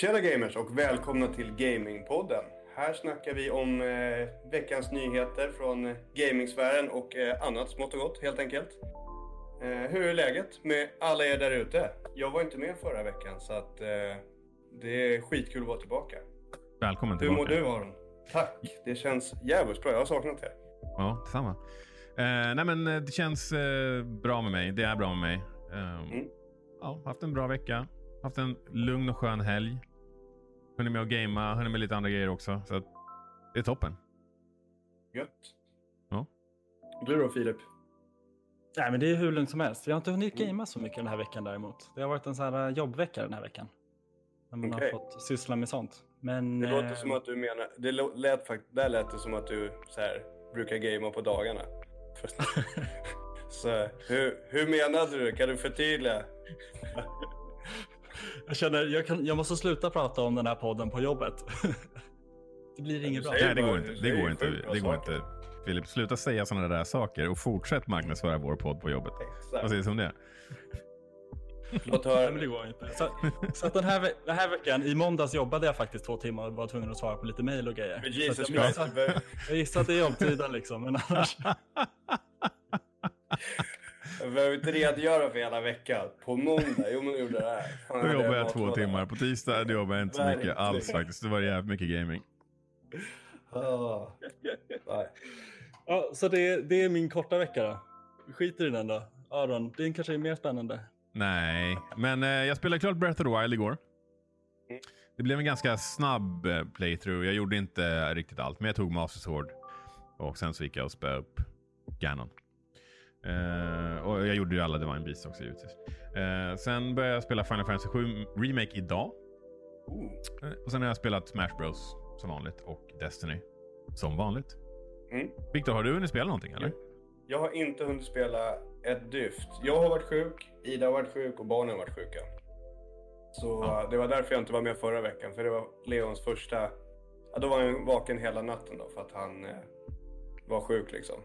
Tjena gamers och välkomna till Gamingpodden. Här snackar vi om eh, veckans nyheter från eh, gamingsfären och eh, annat smått och gott helt enkelt. Eh, hur är läget med alla er där ute? Jag var inte med förra veckan så att eh, det är skitkul att vara tillbaka. Välkommen Hur tillbaka. mår du Aron? Tack, det känns jävligt bra. Jag har saknat er. Ja, detsamma. Eh, nej men det känns bra med mig. Det är bra med mig. Eh, Mm. Ja, haft en bra vecka. Haft en lugn och skön helg. Hunnit med att gamea, hunnit med lite andra grejer också. Så att, det är toppen. Gött. Ja. Du då Filip? Nej, men det är hur lugnt som helst. Jag har inte hunnit gamea så mycket den här veckan däremot. Det har varit en sån här jobbvecka den här veckan. När man Okej. har fått syssla med sånt. Men, Det låter eh, som att du menar... Det lät fakt- där lät det som att du så här, brukar gamea på dagarna. så hur, hur menade du? Kan du förtydliga? Jag känner jag, kan, jag måste sluta prata om den här podden på jobbet. det blir inget bra. Nej, det går inte. Det går inte. Det går inte. Filip, sluta säga sådana där saker och fortsätt marknadsföra vår podd på jobbet. Vad Exakt. sägs om det? Låt Nej, höra. det går inte. Så, så att den, här, den här veckan, i måndags jobbade jag faktiskt två timmar och var tvungen att svara på lite mail och grejer. Men Jesus att jag, gissar, jag gissar att det är jobbtiden liksom, men annars. Jag behöver inte redogöra för hela veckan. På måndag, jo men du gjorde det här. Fan, Då jobbar jag två timmar. På tisdag då jobbar jag inte så mycket alls faktiskt. Det var jävligt mycket gaming. Ah. Ja, så det, det är min korta vecka då. Skiter i den då. Aron, din kanske är mer spännande. Nej, men eh, jag spelade klart Breath of the Wild igår. Mm. Det blev en ganska snabb eh, playthrough. Jag gjorde inte riktigt allt, men jag tog Master Sword. Och sen så gick jag och spöade upp Ganon. Eh, och jag gjorde ju alla Divine Beasts också givetvis. Eh, sen började jag spela Final Fantasy 7 Remake idag. Eh, och sen har jag spelat Smash Bros som vanligt och Destiny som vanligt. Mm. Victor, har du hunnit spela någonting eller? Jag har inte hunnit spela ett dyft. Jag har varit sjuk, Ida har varit sjuk och barnen har varit sjuka. Så Ja. det var därför jag inte var med förra veckan. För det var Leons första... Ja, då var han vaken hela natten då för att han eh, var sjuk liksom.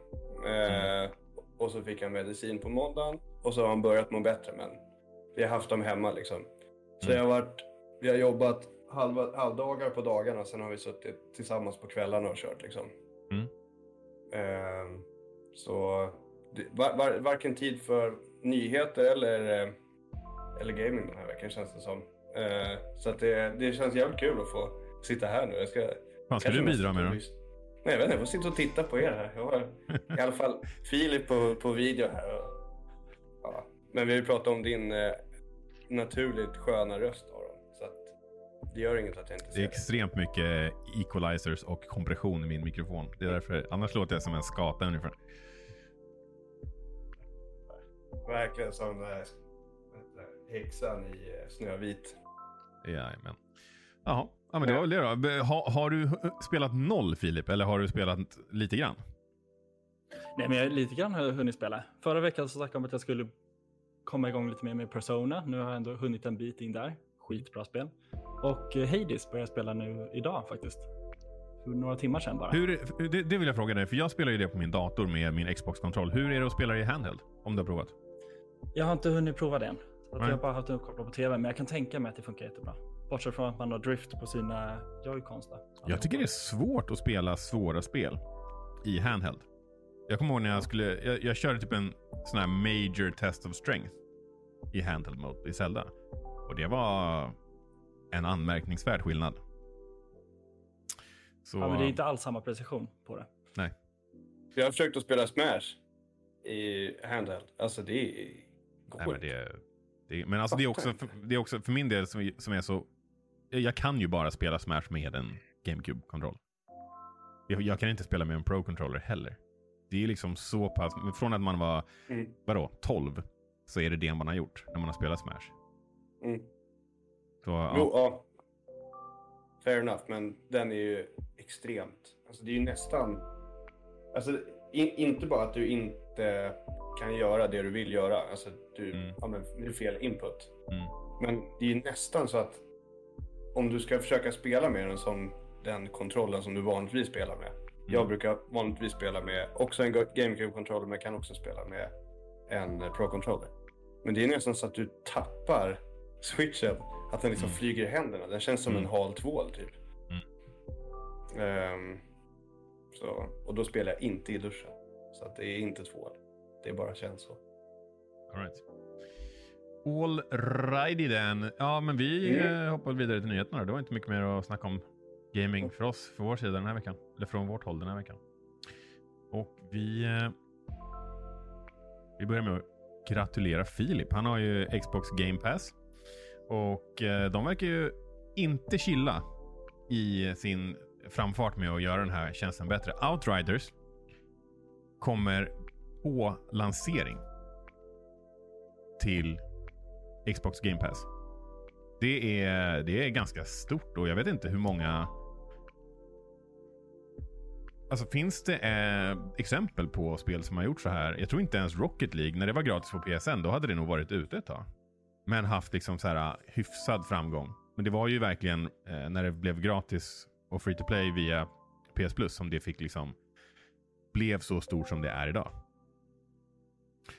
Eh, och så fick han medicin på måndagen och så har han börjat må bättre men vi har haft dem hemma liksom. Så Mm. jag har varit... Vi har jobbat halva, halvdagar på dagarna sen har vi suttit tillsammans på kvällarna och kört liksom. Mm. Eh, så det, var, var, varken tid för nyheter eller, eh, eller gaming den här veckan känns det som. Eh, så att det, det känns jävligt kul att få sitta här nu. Jag ska, Vad ska du bidra med då? lys- Nej, jag vet inte. Jag får sitta och titta på er här. Jag har i alla fall Filip på, på video här. Och, ja. Men vi har ju pratat om din eh, naturligt sköna röst Aron. Så att det gör inget att jag inte Det är ser det. extremt mycket equalizers och kompression i min mikrofon. Det är därför, annars låter jag som en skata ungefär. Verkligen som eh, häxan i eh, Snövit. Jajamän. Jaha, ja, men det var väl det då. Be- Ha, har du hu- spelat noll Filip, eller har du spelat lite grann? Nej, men jag, lite grann har jag hunnit spela. Förra veckan så snackade jag om att jag skulle komma igång lite mer med Persona. Nu har jag ändå hunnit en bit in där. Skitbra spel. Och eh, Hades börjar jag spela nu idag faktiskt. För några timmar sedan bara. Hur, det, det vill jag fråga dig, för jag spelar ju det på min dator med min Xbox-kontroll. Hur är det att spela i handheld? Om du har provat? Jag har inte hunnit prova det än. Så att jag har bara haft det uppkopplat på tv. Men jag kan tänka mig att det funkar jättebra. Bortsett från att man har drift på sina joycons. Jag tycker det är svårt att spela svåra spel i handheld. Jag kommer ihåg när jag skulle, jag, jag körde typ en sån här major test of strength i handheld mode i Zelda. Och det var en anmärkningsvärd skillnad. Så, Ja, men det är inte alls samma precision på det. nej. Jag har försökt att spela Smash i handheld. Alltså det är... Nej, men det, det, men alltså det är, också, för, det är också för min del som, som är så... Jag kan ju bara spela Smash med en GameCube-kontroll. Jag, jag kan inte spela med en Pro-controller heller. Det är liksom så pass... Från att man var, Mm. vadå, 12 så är det det man har gjort när man har spelat Smash. Mm. Så, ja. Jo, ja. Fair enough, men den är ju extremt. Alltså det är ju nästan... Alltså in, inte bara att du inte kan göra det du vill göra. Alltså du, Mm. ja, men det är fel input. Mm. Men det är ju nästan så att om du ska försöka spela med den som den kontrollen som du vanligtvis spelar med. Jag brukar vanligtvis spela med också en GameCube-controller men kan också spela med en eh, Pro-controller. Men det är nästan så att du tappar switchen. Att den liksom Mm. flyger i händerna. Den känns som Mm. en hal tvål typ. Mm. Ehm, så, och då spelar jag inte i duschen. Så att det är inte tvål. Det bara känns så. All right. All righty then. Ja, men vi Mm. eh, hoppar vidare till nyheterna. Det var inte mycket mer att snacka om gaming för oss, för vår sida den här veckan. Eller från vårt håll den här veckan. Och vi... Eh, vi börjar med att gratulera Filip. Han har ju Xbox Game Pass. Och eh, de verkar ju inte chilla i sin framfart med att göra den här tjänsten bättre. Outriders kommer på lansering till Xbox Game Pass. Det är, det är ganska stort och jag vet inte hur många... Alltså finns det eh, exempel på spel som har gjort så här? Jag tror inte ens Rocket League, när det var gratis på PSN, då hade det nog varit ute ett tag. Men haft liksom så här eh, hyfsad framgång. Men det var ju verkligen eh, när det blev gratis och free to play via PS Plus som det fick liksom blev så stort som det är idag.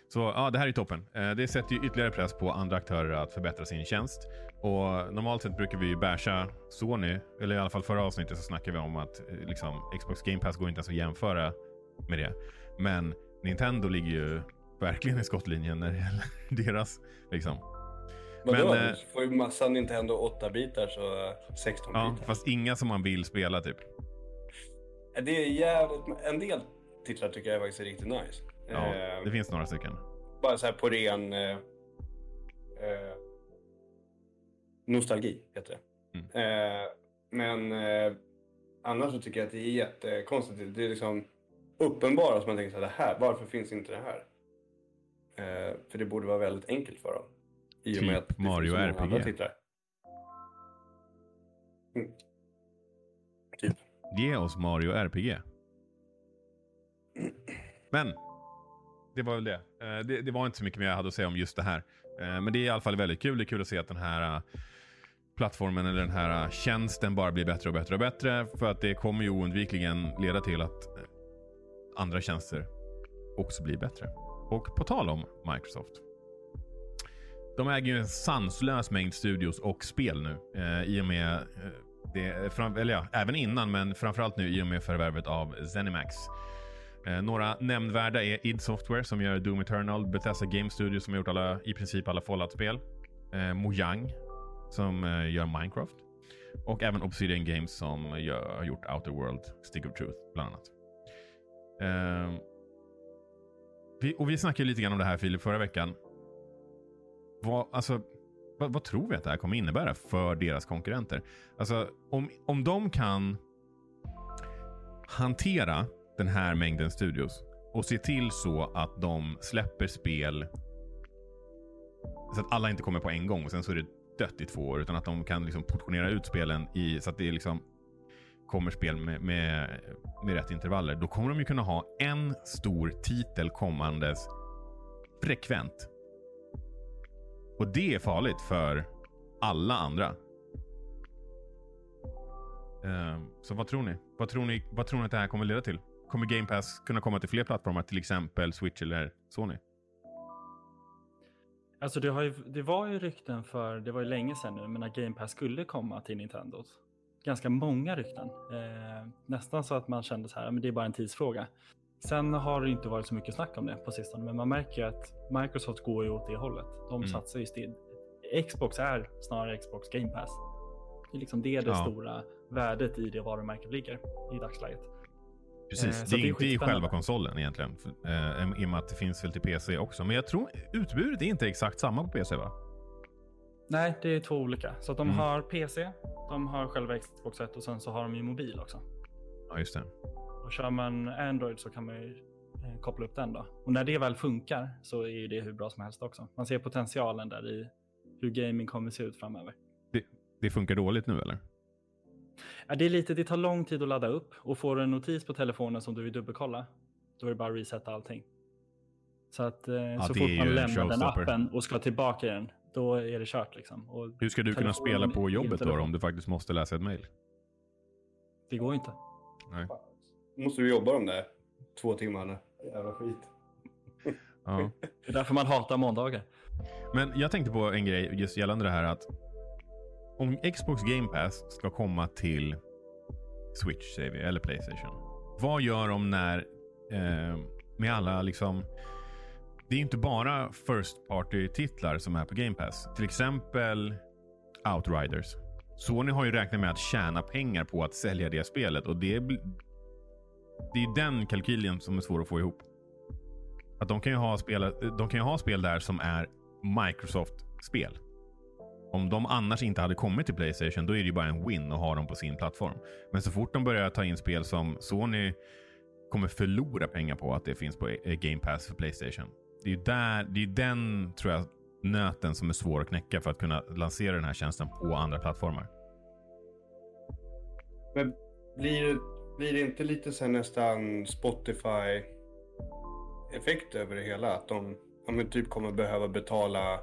Så ja, det här är toppen. Eh, det sätter ju ytterligare press på andra aktörer att förbättra sin tjänst. Och normalt sett brukar vi ju basha Sony, eller i alla fall förra avsnittet så snackade vi om att eh, liksom, Xbox Game Pass går inte ens att jämföra med det. Men Nintendo ligger ju verkligen i skottlinjen när det gäller deras liksom. Vadå? Men, eh, du får ju massa Nintendo 8-bitar så 16 Ja, bitar. fast inga som man vill spela typ. Det är jävligt... En del titlar tycker jag faktiskt är riktigt nice. Ja, Eh, det finns några stycken. Bara så här på ren... Eh, eh, nostalgi heter det. Mm. Eh, men eh, annars så tycker jag att det är jättekonstigt. Det är liksom uppenbara som man tänker så här, det här, varför finns inte det här? Eh, för det borde vara väldigt enkelt för dem. I och med Typ att det Mario finns RPG. andra titlar. Mm. Typ. Ge oss Mario RPG. Men, det var väl det. Eh, det. Det var inte så mycket mer jag hade att säga om just det här. Eh, men det är i alla fall väldigt kul. Det är kul att se att den här eh, plattformen eller den här tjänsten bara blir bättre och bättre och bättre. För att det kommer ju oundvikligen leda till att andra tjänster också blir bättre. Och på tal om Microsoft. De äger ju en sanslös mängd studios och spel nu. Eh, I och med, eh, det, fram, eller ja, även innan, men framförallt nu i och med förvärvet av Zenimax. Eh, några nämnvärda är id Software som gör Doom Eternal, Bethesda Game Studio som har gjort alla, i princip alla Fallout-spel. Eh, Mojang som eh, gör Minecraft. Och även Obsidian Games som gör, har gjort Outer World, Stick of Truth bland annat. Eh, vi, och vi snackade lite grann om det här Filip förra veckan. Vad, alltså, vad, vad tror vi att det här kommer innebära för deras konkurrenter? Alltså, om, om de kan hantera den här mängden studios och se till så att de släpper spel så att alla inte kommer på en gång och sen så är det dött i två år. Utan att de kan liksom portionera ut spelen i, så att det liksom kommer spel med, med, med rätt intervaller. Då kommer de ju kunna ha en stor titel kommandes frekvent. Och det är farligt för alla andra. Ehm, så vad tror ni? Vad tror ni, vad tror ni att det här kommer leda till? Kommer Game Pass kunna komma till fler plattformar, till exempel Switch eller Sony? Alltså det, ju, det var ju rykten för, det var ju länge sedan nu, men att Game Pass skulle komma till Nintendo. Ganska många rykten. Eh, nästan så att man kände så här, men det är bara en tidsfråga. Sen har det inte varit så mycket snack om det på sistone, men man märker ju att Microsoft går ju åt det hållet. De Mm. satsar ju still. Xbox är snarare Xbox Game Pass. Det är liksom det, det Ja. stora värdet i det varumärket ligger i dagsläget. Precis, Eh, det är det inte i själva konsolen egentligen. Eh, I och med att det finns väl till PC också. Men jag tror utbudet är inte exakt samma på PC va? Nej, det är två olika. Så de Mm. har PC, de har själva Xbox 1 och sen så har de ju mobil också. Ja, just det. Och kör man Android så kan man ju eh, koppla upp den då. Och när det väl funkar så är det hur bra som helst också. Man ser potentialen där i hur gaming kommer se ut framöver. Det funkar dåligt nu eller? Ja, det är lite, det tar lång tid att ladda upp och får du en notis på telefonen som du vill dubbelkolla, då är det bara att resetta allting. Så att eh, så det är fort man lämnar den appen och ska tillbaka i den, då är det kört liksom. Och Hur ska du kunna spela på jobbet då, om du faktiskt måste läsa ett mail? Det går inte. Nej. Måste du jobba de där två timmarna? Jävla skit. Ja. Det är därför man hatar måndagar. Men jag tänkte på en grej just gällande det här att om Xbox Game Pass ska komma till Switch säger vi, eller Playstation. Vad gör de när eh, med alla liksom det är inte bara First Party-titlar som är på Game Pass. Till exempel Outriders. Sony har ju räknat med att tjäna pengar på att sälja det spelet och det är, det är den kalkylen som är svår att få ihop. Att de kan ju ha spel, de kan ju ha spel där som är Microsoft-spel. Om de annars inte hade kommit till Playstation, då är det ju bara en win att ha dem på sin plattform. Men så fort de börjar ta in spel som Sony kommer förlora pengar på att det finns på e- Game Pass för Playstation. Det är ju där, det är den, tror jag, nöten som är svår att knäcka för att kunna lansera den här tjänsten på andra plattformar. Men blir, blir det inte lite så nästan Spotify-effekt över det hela? Att de ja, typ kommer behöva betala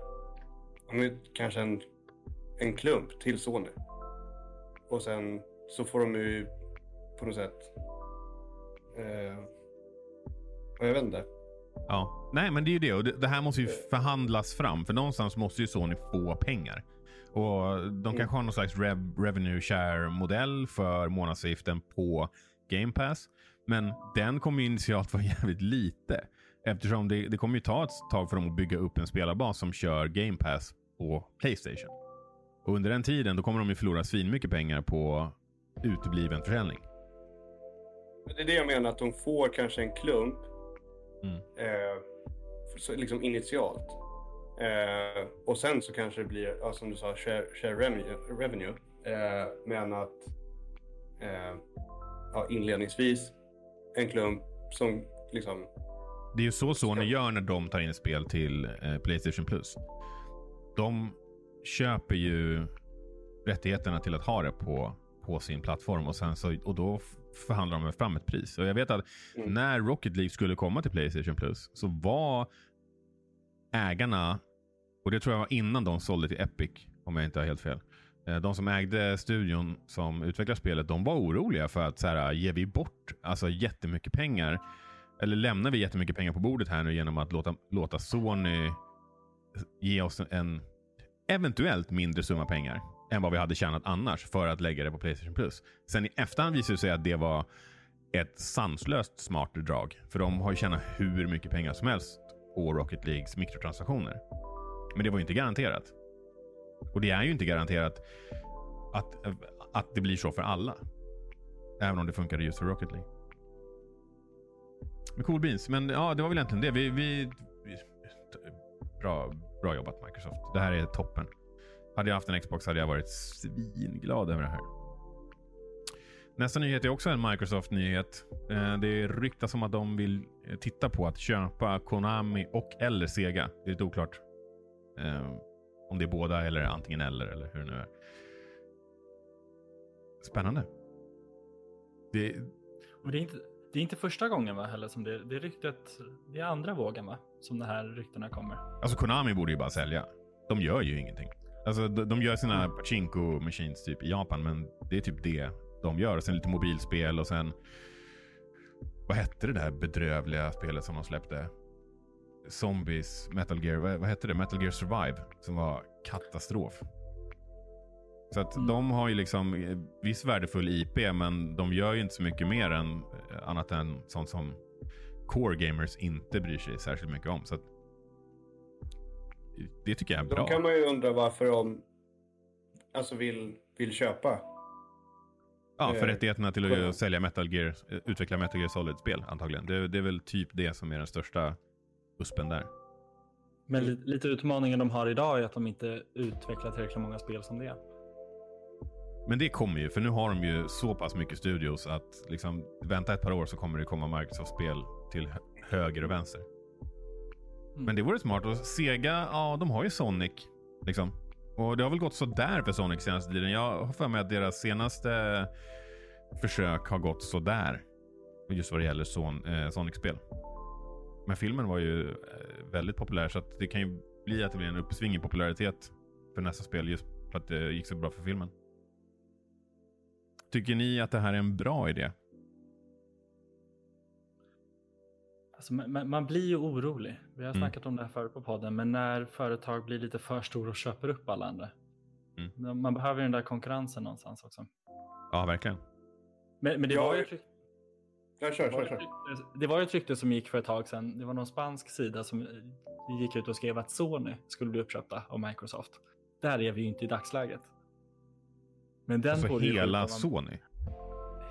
ja, kanske en, en klump till Sony. Och sen så får de ju på något sätt... Eh, jag vet inte. Ja, nej men det är ju det. Och det, här måste ju förhandlas fram. För någonstans måste ju Sony få pengar. Och de kanske har någon slags rev, revenue share-modell för månadsavgiften på Game Pass. Men den kommer initialt vara jävligt lite. Eftersom det, det kommer ju ta ett tag för dem att bygga upp en spelarbas som kör Game Pass på Playstation. Och under den tiden då kommer de ju förlora svinmycket pengar på utebliven försäljning. Det är det jag menar, att de får kanske en klump Mm. Eh, liksom initialt. Eh, och sen så kanske det blir, ja, som du sa, share, share revenue. Eh, men att eh, ja, inledningsvis en klump som liksom... Det är ju så Sony gör när de tar in spel till eh, Playstation Plus. De köper ju rättigheterna till att ha det på, på sin plattform och, sen så, och då förhandlar de fram ett pris. Och jag vet att mm. när Rocket League skulle komma till Playstation Plus så var ägarna, och det tror jag var innan de sålde till Epic, om jag inte har helt fel. Eh, de som ägde studion som utvecklar spelet, de var oroliga för att så här, ger vi bort alltså, jättemycket pengar, eller lämnar vi jättemycket pengar på bordet här nu genom att låta, låta Sony ge oss en eventuellt mindre summa pengar än vad vi hade tjänat annars för att lägga det på Playstation Plus. Sen i efterhand visade det sig att det var ett sanslöst smart drag. För de har ju tjänat hur mycket pengar som helst på Rocket Leagues mikrotransaktioner. Men det var ju inte garanterat. Och det är ju inte garanterat att, att det blir så för alla. Även om det funkade just för Rocket League. Men cool beans. Men ja, det var väl egentligen det. Vi, vi, bra, bra jobbat Microsoft. Det här är toppen. Hade jag haft en Xbox hade jag varit svinglad över det här. Nästa nyhet är också en Microsoft-nyhet. Eh, det ryktas om att de vill eh, titta på att köpa Konami och eller Sega. Det är lite oklart. Eh, om det är båda eller antingen eller eller hur det nu är. Spännande. Det, det, är, inte, det är inte första gången va, heller som det, det ryktet. Det är andra vågen va? Som de här ryktena kommer. Alltså Konami borde ju bara sälja. De gör ju ingenting. Alltså de, gör sina mm. pachinko machines typ i Japan, men det är typ det de gör. Och sen lite mobilspel och sen... Vad hette det där bedrövliga spelet som de släppte? Zombies, Metal Gear, vad, vad hette det? Metal Gear Survive. Som var katastrof. Så att mm. de har ju liksom eh, viss värdefull IP, men de gör ju inte så mycket mer än eh, annat än sånt som core gamers inte bryr sig särskilt mycket om. Så att det tycker jag är bra. Då kan man ju undra varför de alltså vill, vill köpa. Ja, för eh, rättigheterna till att sälja Metal Gear, utveckla Metal Gear Solid-spel antagligen. Det, det, är väl typ det som är den största uspen där. Men lite, lite utmaningen de har idag är att de inte utvecklar tillräckligt många spel som det. Men det kommer ju, för nu har de ju så pass mycket studios att liksom, vänta ett par år så kommer det komma Microsoft-spel till höger och vänster. Mm. Men det vore smart. Och Sega, ja de har ju Sonic. Liksom. Och det har väl gått så där för Sonic senaste tiden. Jag har för mig att deras senaste försök har gått så där. Just vad det gäller son, eh, Sonic-spel. Men filmen var ju eh, väldigt populär så det kan ju bli att det blir en uppsving i popularitet för nästa spel just för att det gick så bra för filmen. Tycker ni att det här är en bra idé? Alltså, man, man, blir ju orolig. Vi har mm. snackat om det här förut på podden, men när företag blir lite för stora och köper upp alla andra. Mm. Man behöver den där konkurrensen någonstans också. Ja, verkligen. Men, men det, Ja, var ju jag- ett rykte, Ja, kör, det, var kör, kör. det var ju ett rykte som gick för ett tag sedan. Det var någon spansk sida som eh, gick ut och skrev att Sony skulle bli uppköpta av Microsoft. Där är vi ju inte i dagsläget. Men den Alltså hela komma- Sony.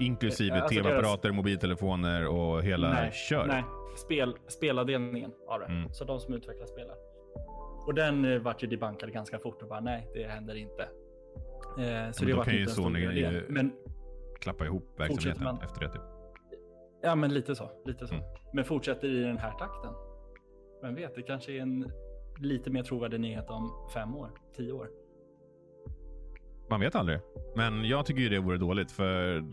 Inklusive Alltså tv-apparater, mobiltelefoner och hela Nej, köret. nej. Spel, spelavdelningen av det. Mm. Så de som utvecklar spelar. Och den eh, vart ju debankad ganska fort och bara nej, det händer inte. Eh, så men det då var kan ju Sony ju- Men Klappa ihop verksamheten man. efter det. Typ. Ja, men lite så. Lite så. Mm. Men fortsätter i den här takten. Vem vet, det kanske är en lite mer trovärdig nyhet om fem år, tio år. Man vet aldrig. Men jag tycker ju det vore dåligt för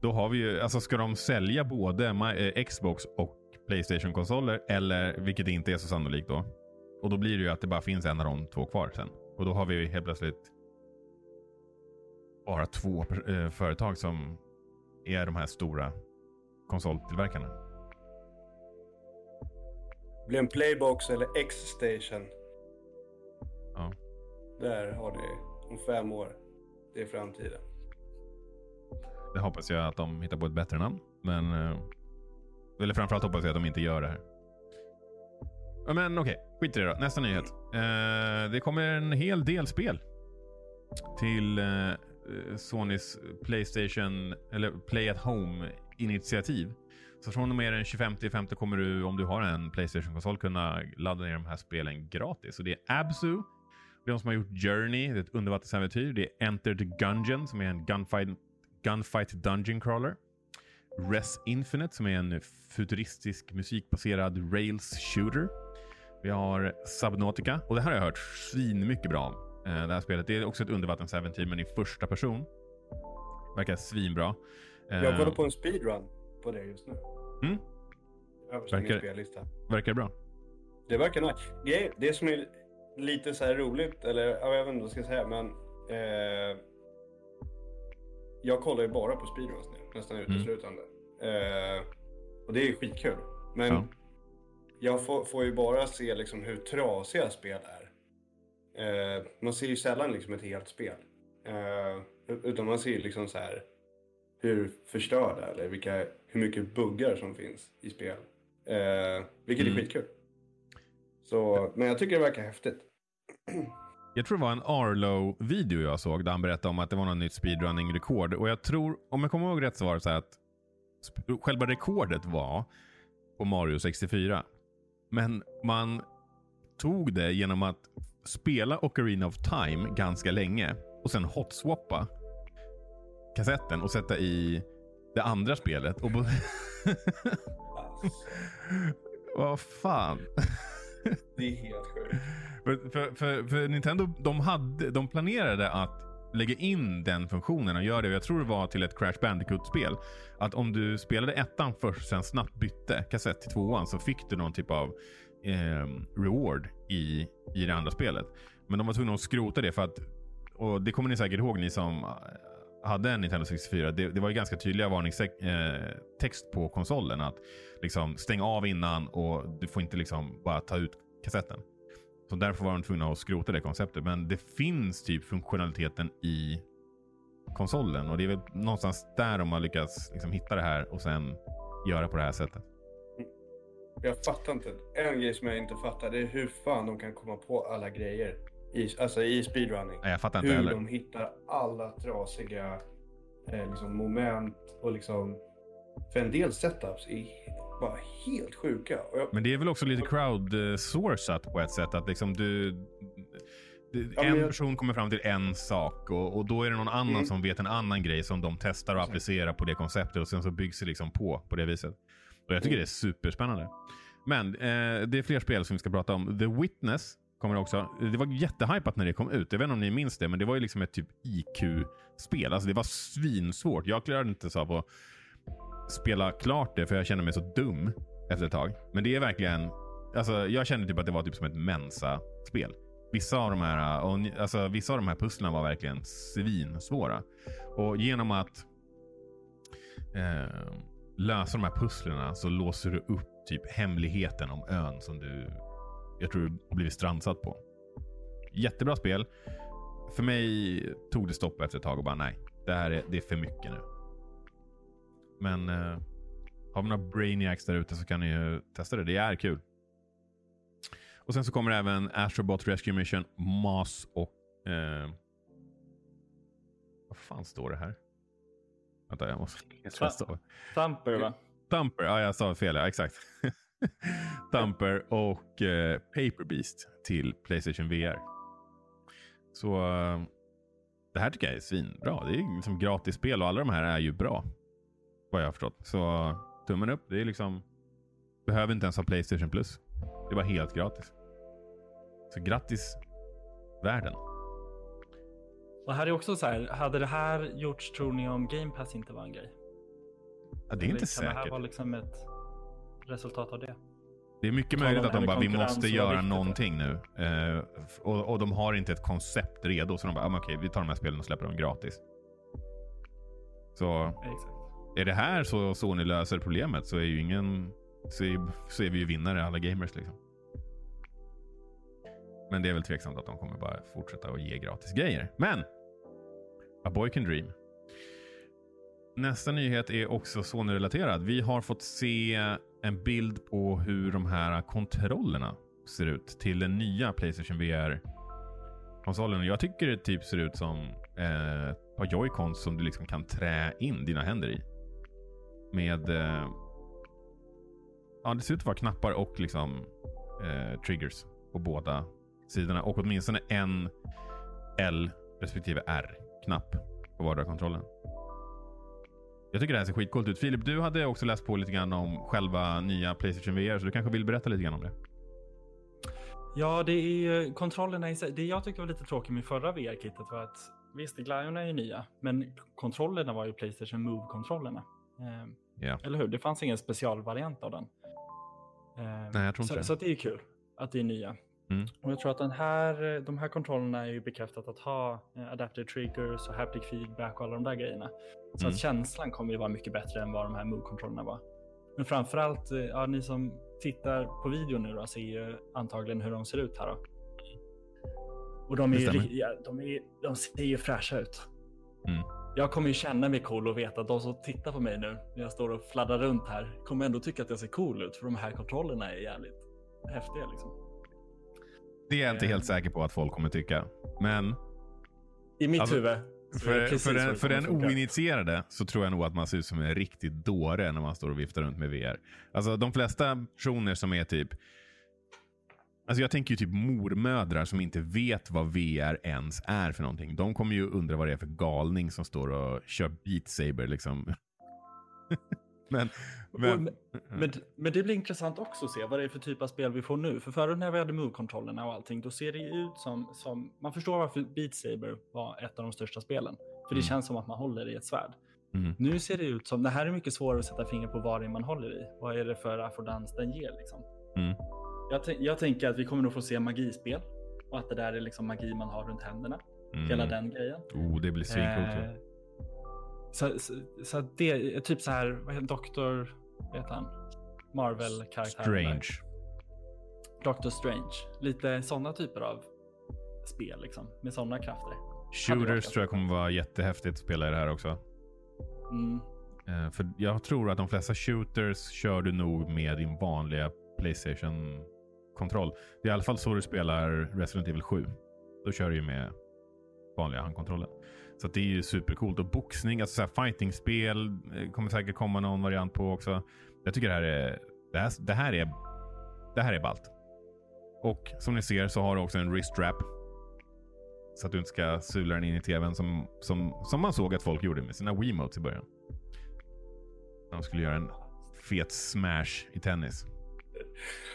då har vi ju, alltså ska de sälja både eh, Xbox och Playstation-konsoler eller, vilket inte är så sannolikt då. Och då blir det ju att det bara finns en av de två kvar sen. Och då har vi helt plötsligt bara två eh, företag som är de här stora konsoltillverkarna. Det blir en Playbox eller X-station. Ja. Där har ni om fem år. Det är framtiden. Det hoppas jag att de hittar på ett bättre namn. Men... Eh, eller framförallt hoppas jag att de inte gör det här. Men okej, skit i det då. Nästa nyhet. Eh, det kommer en hel del spel. Till eh, Sonys Playstation, eller Play at Home-initiativ. Så från och med den 25 kommer du, om du har en Playstation-konsol, kunna ladda ner de här spelen gratis. Och det är Absu, det är de som har gjort Journey, det är ett undervattensäventyr. Det är Enter the Gungeon som är en gunfight, gunfight dungeon crawler. Res Infinite som är en futuristisk musikbaserad rails shooter. Vi har Subnautica och det här har jag hört svin mycket bra om. eh, Det här spelet. Det är också ett undervattensäventyr men i första person. Verkar svinbra. Eh, Jag kollar på en speedrun på det just nu. Mm. Överst på min Verkar- spellista. Verkar det bra? Det verkar nice. Grej- Det som är lite så här roligt, eller ja, jag vet inte vad jag ska säga, men eh, jag kollar ju bara på speedruns nu, nästan uteslutande. Eh, och det är ju skitkul. Men Ja. jag får, får ju bara se liksom hur trasiga spel är. Eh, man ser ju sällan liksom ett helt spel. Eh, utan man ser ju liksom så här hur förstörda eller vilka, hur mycket buggar som finns i spel. Eh, vilket Mm. är skitkul. Så, men jag tycker det verkar häftigt. Jag tror det var en Arlo-video jag såg där han berättade om att det var något nytt speedrunning-rekord. Och jag tror, om jag kommer ihåg rätt så var det så här att själva rekordet var på Mario 64. Men man tog det genom att spela Ocarina of Time ganska länge och sen hotswappa kassetten och sätta i det andra spelet. Och bo- Vad fan. Det är helt sjukt. För, för, för, för Nintendo, de, hade, de planerade att lägga in den funktionen och göra det. Jag tror det var till ett Crash Bandicoot-spel. Att om du spelade ettan först, sen snabbt bytte kassett till tvåan så fick du någon typ av eh, reward i, i det andra spelet. Men de var tvungna att skrota det för att, och det kommer ni säkert ihåg ni som hade en Nintendo 64. Det, det var ju ganska tydliga varningstext eh, på konsolen att liksom stäng av innan och du får inte liksom bara ta ut kassetten. Så därför var de tvungna att skrota det konceptet. Men det finns typ funktionaliteten i konsolen och det är väl någonstans där de har lyckats liksom hitta det här och sen göra på det här sättet. Jag fattar inte. En grej som jag inte fattar det är hur fan de kan komma på alla grejer. I, alltså i speedrunning. Nej, jag fattar inte Hur heller. de hittar alla trasiga eh, liksom, moment och liksom... För en del setups är bara helt sjuka. Jag, Men det är väl också lite crowdsourcat på ett sätt. Att liksom du... du Ja, men en jag- person kommer fram till en sak och, och då är det någon annan Mm. som vet en annan grej som de testar och Exakt. applicerar på det konceptet och sen så byggs det liksom på på det viset. Och jag tycker Mm. det är superspännande. Men eh, det är fler spel som vi ska prata om. The Witness kommer också. Det var jättehypat när det kom ut. Jag vet inte om ni minns det, men det var ju liksom ett typ IQ-spel. Alltså det var svinsvårt. Jag klarade inte så av att spela klart det för jag kände mig så dum efter ett tag. Men det är verkligen, alltså jag kände typ att det var typ som ett Mensa-spel. Vissa av de här, och, alltså, vissa av de här pusslen var verkligen svinsvåra. Och genom att eh, lösa de här pusslerna så låser du upp typ hemligheten om ön som du, jag tror du blivit strandsatt på. Jättebra spel. för mig tog det stopp efter ett tag och bara nej, det här är, det är för mycket nu. Men eh, har vi några brainiacs där ute så kan ni ju testa det. Det är kul. Och sen så kommer även Astrobot Rescue Mission, Mas och... Eh, vad fan står det här? Vänta, jag måste... Thumper va? Thumper, ja jag sa fel, ja exakt. Thumper och eh, Paper Beast till Playstation VR. Så eh, det här tycker jag är svinbra. Det är liksom gratis spel och alla de här är ju bra. Vad jag har förstått. Så tummen upp. Det är liksom... Behöver inte ens ha Playstation Plus. Det var helt gratis. Så grattis världen. Och här är också så här, hade det här gjorts tror ni om Game Pass inte var en grej? Ja, det är inte Kan säkert. det här vara liksom ett resultat av det? Det är mycket möjligt att de bara, vi måste och göra viktigt då." någonting nu. Eh, f- och, och de har inte ett koncept redo. Så de bara, ah, okej, vi tar de här spelen och släpper dem gratis. Så Exakt. är det här så Sony löser problemet så är ju ingen... Så är, så är vi ju vinnare alla gamers liksom. Men det är väl tveksamt att de kommer bara fortsätta att ge gratis grejer. Men! A boy can dream. Nästa nyhet är också Sony-relaterad. Vi har fått se en bild på hur de här kontrollerna ser ut till den nya Playstation VR-konsolen. Jag tycker det typ ser ut som eh, ett par joycons som du liksom kan trä in dina händer i. Med... Eh, ja, det ser ut att vara knappar och liksom eh, triggers på båda sidorna. Och åtminstone en L respektive R-knapp på vardera kontrollen. Jag tycker det här ser skitcoolt ut. Filip, du hade också läst på lite grann om själva nya Playstation VR, så du kanske vill berätta lite grann om det? Ja, det är ju kontrollerna i sig. Det jag tyckte var lite tråkigt med förra VR-kittet var att visst, glajjorna är ju nya, men kontrollerna var ju Playstation Move-kontrollerna. Eh, Ja. Eller hur? Det fanns ingen specialvariant av den. Eh, Nej, jag tror inte så, det. så det är ju kul att det är nya. Mm. Och jag tror att den här, de här kontrollerna är ju bekräftat att ha eh, adaptive triggers och haptic feedback och alla de där grejerna. Så Mm. att känslan kommer ju vara mycket bättre än vad de här Move-kontrollerna var. Men framförallt, eh, ja, ni som tittar på videon nu då ser ju antagligen hur de ser ut här då. Och de, är ju, ja, de, är, de ser ju fräscha ut. Mm. Jag kommer ju känna mig cool och veta att de som tittar på mig nu när jag står och fladdrar runt här kommer ändå tycka att jag ser cool ut för de här kontrollerna är jävligt häftiga liksom. Det är jag inte helt säker på att folk kommer tycka. Men I mitt Alltså, huvud. för, för, den, för den oinitierade så tror jag nog att man ser ut som en riktig dåre när man står och viftar runt med VR. Alltså de flesta personer som är typ Alltså jag tänker ju typ mormödrar som inte vet vad VR ens är för någonting. De kommer ju undra vad det är för galning som står och kör Beat Saber liksom. men, men, Men, men det blir intressant också att se vad det är för typ av spel vi får nu. För förut när vi hade Move-kontrollerna och allting, då ser det ut som, som... Man förstår varför Beat Saber var ett av de största spelen. För det Mm. känns som att man håller i ett svärd. Mm. Nu ser det ut som... Det här är mycket svårare att sätta fingret på vad det är man håller i. Vad är det för affordans den ger liksom? Mm. Jag, jag tänker att vi kommer nog få se magispel. Och att det där är liksom magi man har runt händerna. mm. Hela den grejen. Oh, det blir svincoolt. Eh, så, så, så det är typ så här, vad heter Doktor, vad heter han? Marvel-karaktären. där. Strange. Doctor Strange. Lite sådana typer av spel liksom, med sådana krafter. Shooters tror jag kommer vara jättehäftigt att spela i det här också. Mm. Eh, för jag tror att de flesta shooters kör du nog med din vanliga Playstation-kontroll. Det är i alla fall så du spelar Resident Evil 7. Då kör du ju med vanliga handkontrollen. Så att det är ju supercoolt. Och boxning, alltså så fighting-spel eh, kommer säkert komma någon variant på också. Jag tycker det här är, det här, det här är, det här är ballt. Och som ni ser så har du också en wrist wrap. Så att du inte ska sula den in i tvn som, som, som man såg att folk gjorde med sina Wiimotes i början. De skulle göra en fet smash i tennis.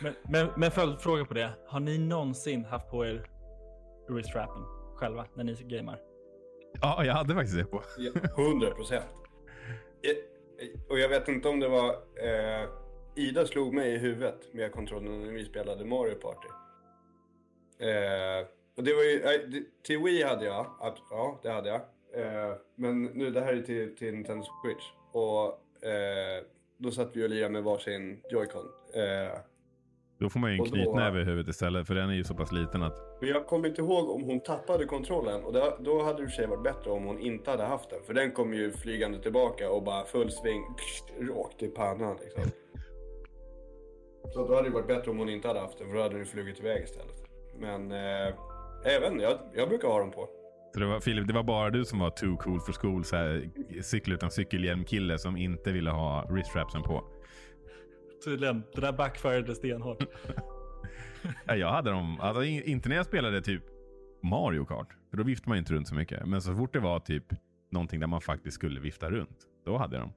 Men, men, men följdfråga på det. Har ni någonsin haft på er wristwrapen själva när ni gamar? Ja, jag hade faktiskt det på. 100 procent. Och jag vet inte om det var... Eh, Ida slog mig i huvudet med kontrollen när vi spelade Mario Party. Eh, och det var ju... eh, Till Wii hade jag. Ja, det hade jag. Eh, men nu, det här är till, till Nintendo Switch. Och eh, då satt vi och lirade med varsin Joy-Con. Eh, då får man ju en knytnäve i huvudet istället, för den är ju så pass liten att... Men jag kommer inte ihåg om hon tappade kontrollen och då, då hade det sig varit bättre om hon inte hade haft den. För den kom ju flygande tillbaka och bara full sving rakt i pannan liksom. Så då hade det varit bättre om hon inte hade haft den för då hade den flugit iväg istället. Men eh, inte, jag, jag brukar ha dem på. Så det var, Filip, det var bara du som var too cool for school, så här, cykel utan cykelhjälm-kille som inte ville ha wriststrapsen på. Tydligen, det där backfirade stenhårt. Ja, Jag hade dem, alltså, inte när jag spelade typ Mario Kart, för då viftade man inte runt så mycket. Men så fort det var typ någonting där man faktiskt skulle vifta runt, då hade jag dem.